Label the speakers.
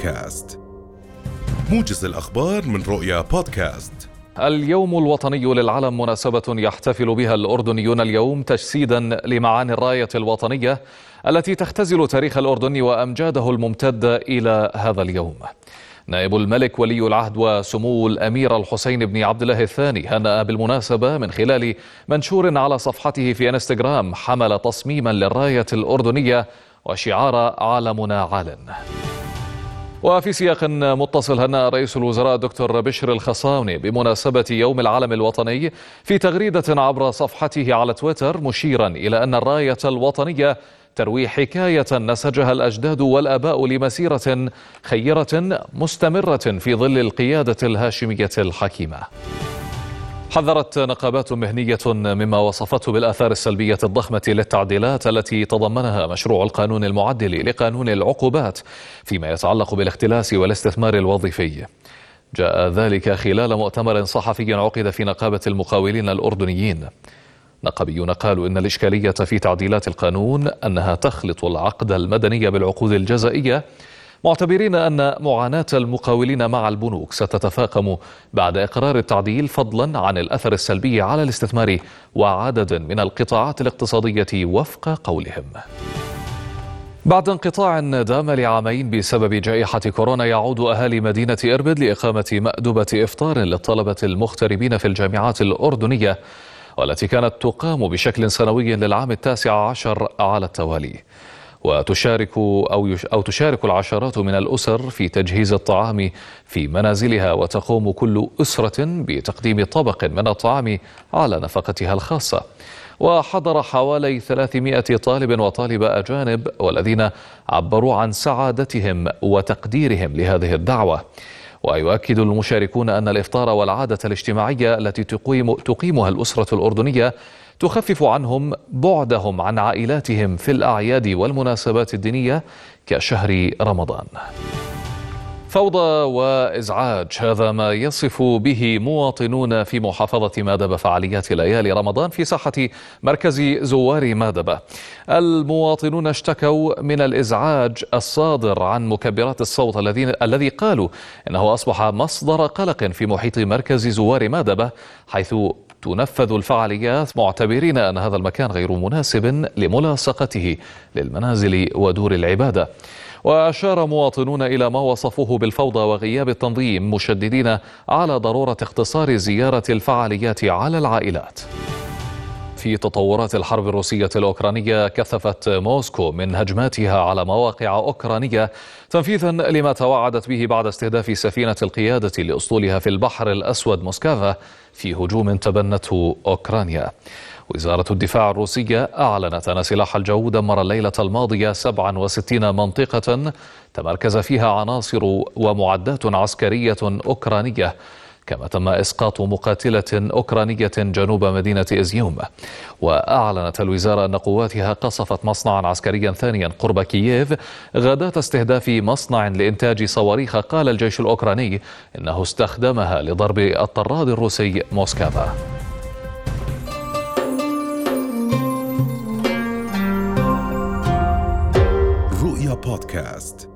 Speaker 1: بودكاست. موجز الأخبار من رؤيا بودكاست.
Speaker 2: اليوم الوطني للعلم مناسبة يحتفل بها الأردنيون اليوم تجسيدا لمعاني الراية الوطنية التي تختزل تاريخ الأردن وأمجاده الممتد إلى هذا اليوم. نائب الملك ولي العهد وسمو الأمير الحسين بن عبد الله الثاني هنأ بالمناسبة من خلال منشور على صفحته في انستغرام حمل تصميما للراية الأردنية وشعار عالمنا عال وفي سياق متصل هنأ رئيس الوزراء دكتور بشر الخصاوني بمناسبة يوم العلم الوطني في تغريدة عبر صفحته على تويتر مشيرا إلى أن الراية الوطنية تروي حكاية نسجها الأجداد والآباء لمسيرة خيرة مستمرة في ظل القيادة الهاشمية الحكيمة. حذرت نقابات مهنية مما وصفته بالآثار السلبية الضخمة للتعديلات التي تضمنها مشروع القانون المعدل لقانون العقوبات فيما يتعلق بالاختلاس والاستثمار الوظيفي. جاء ذلك خلال مؤتمر صحفي عقد في نقابة المقاولين الأردنيين. نقبيون قالوا إن الإشكالية في تعديلات القانون أنها تخلط العقد المدني بالعقود الجزائية معتبرين أن معاناة المقاولين مع البنوك ستتفاقم بعد إقرار التعديل فضلا عن الأثر السلبي على الاستثمار وعدد من القطاعات الاقتصادية وفق قولهم. بعد انقطاع دام لعامين بسبب جائحة كورونا يعود أهالي مدينة إربد لإقامة مأدبة إفطار للطلبة المغتربين في الجامعات الأردنية والتي كانت تقام بشكل سنوي للعام التاسع عشر على التوالي. وتشارك أو, يش أو تشارك العشرات من الأسر في تجهيز الطعام في منازلها وتقوم كل أسرة بتقديم طبق من الطعام على نفقتها الخاصة. وحضر حوالي 300 طالب وطالبة أجانب والذين عبروا عن سعادتهم وتقديرهم لهذه الدعوة. ويؤكد المشاركون أن الإفطار والعادة الاجتماعية التي تقيم تقيمها الأسرة الأردنية تخفف عنهم بعدهم عن عائلاتهم في الأعياد والمناسبات الدينية كشهر رمضان. فوضى وإزعاج هذا ما يصف به مواطنون في محافظة مادبة فعاليات ليالي رمضان في ساحة مركز زوار مادبة. المواطنون اشتكوا من الإزعاج الصادر عن مكبرات الصوت الذين الذي قالوا إنه أصبح مصدر قلق في محيط مركز زوار مادبة حيث تنفذ الفعاليات معتبرين أن هذا المكان غير مناسب لملاصقته للمنازل ودور العبادة. وأشار مواطنون إلى ما وصفوه بالفوضى وغياب التنظيم مشددين على ضرورة اختصار زيارة الفعاليات على العائلات. في تطورات الحرب الروسية الأوكرانية كثفت موسكو من هجماتها على مواقع أوكرانية تنفيذا لما توعدت به بعد استهداف سفينة القيادة لأسطولها في البحر الأسود موسكافا في هجوم تبنته أوكرانيا. وزارة الدفاع الروسية أعلنت أن سلاح الجو دمر الليلة الماضية 67 منطقة تمركز فيها عناصر ومعدات عسكرية أوكرانية كما تم إسقاط مقاتلة أوكرانية جنوب مدينة إزيوم. وأعلنت الوزارة أن قواتها قصفت مصنعا عسكريا ثانيا قرب كييف. غداة استهداف مصنع لإنتاج صواريخ. قال الجيش الأوكراني إنه استخدمها لضرب الطراد الروسي موسكافا.
Speaker 1: رؤيا بودكاست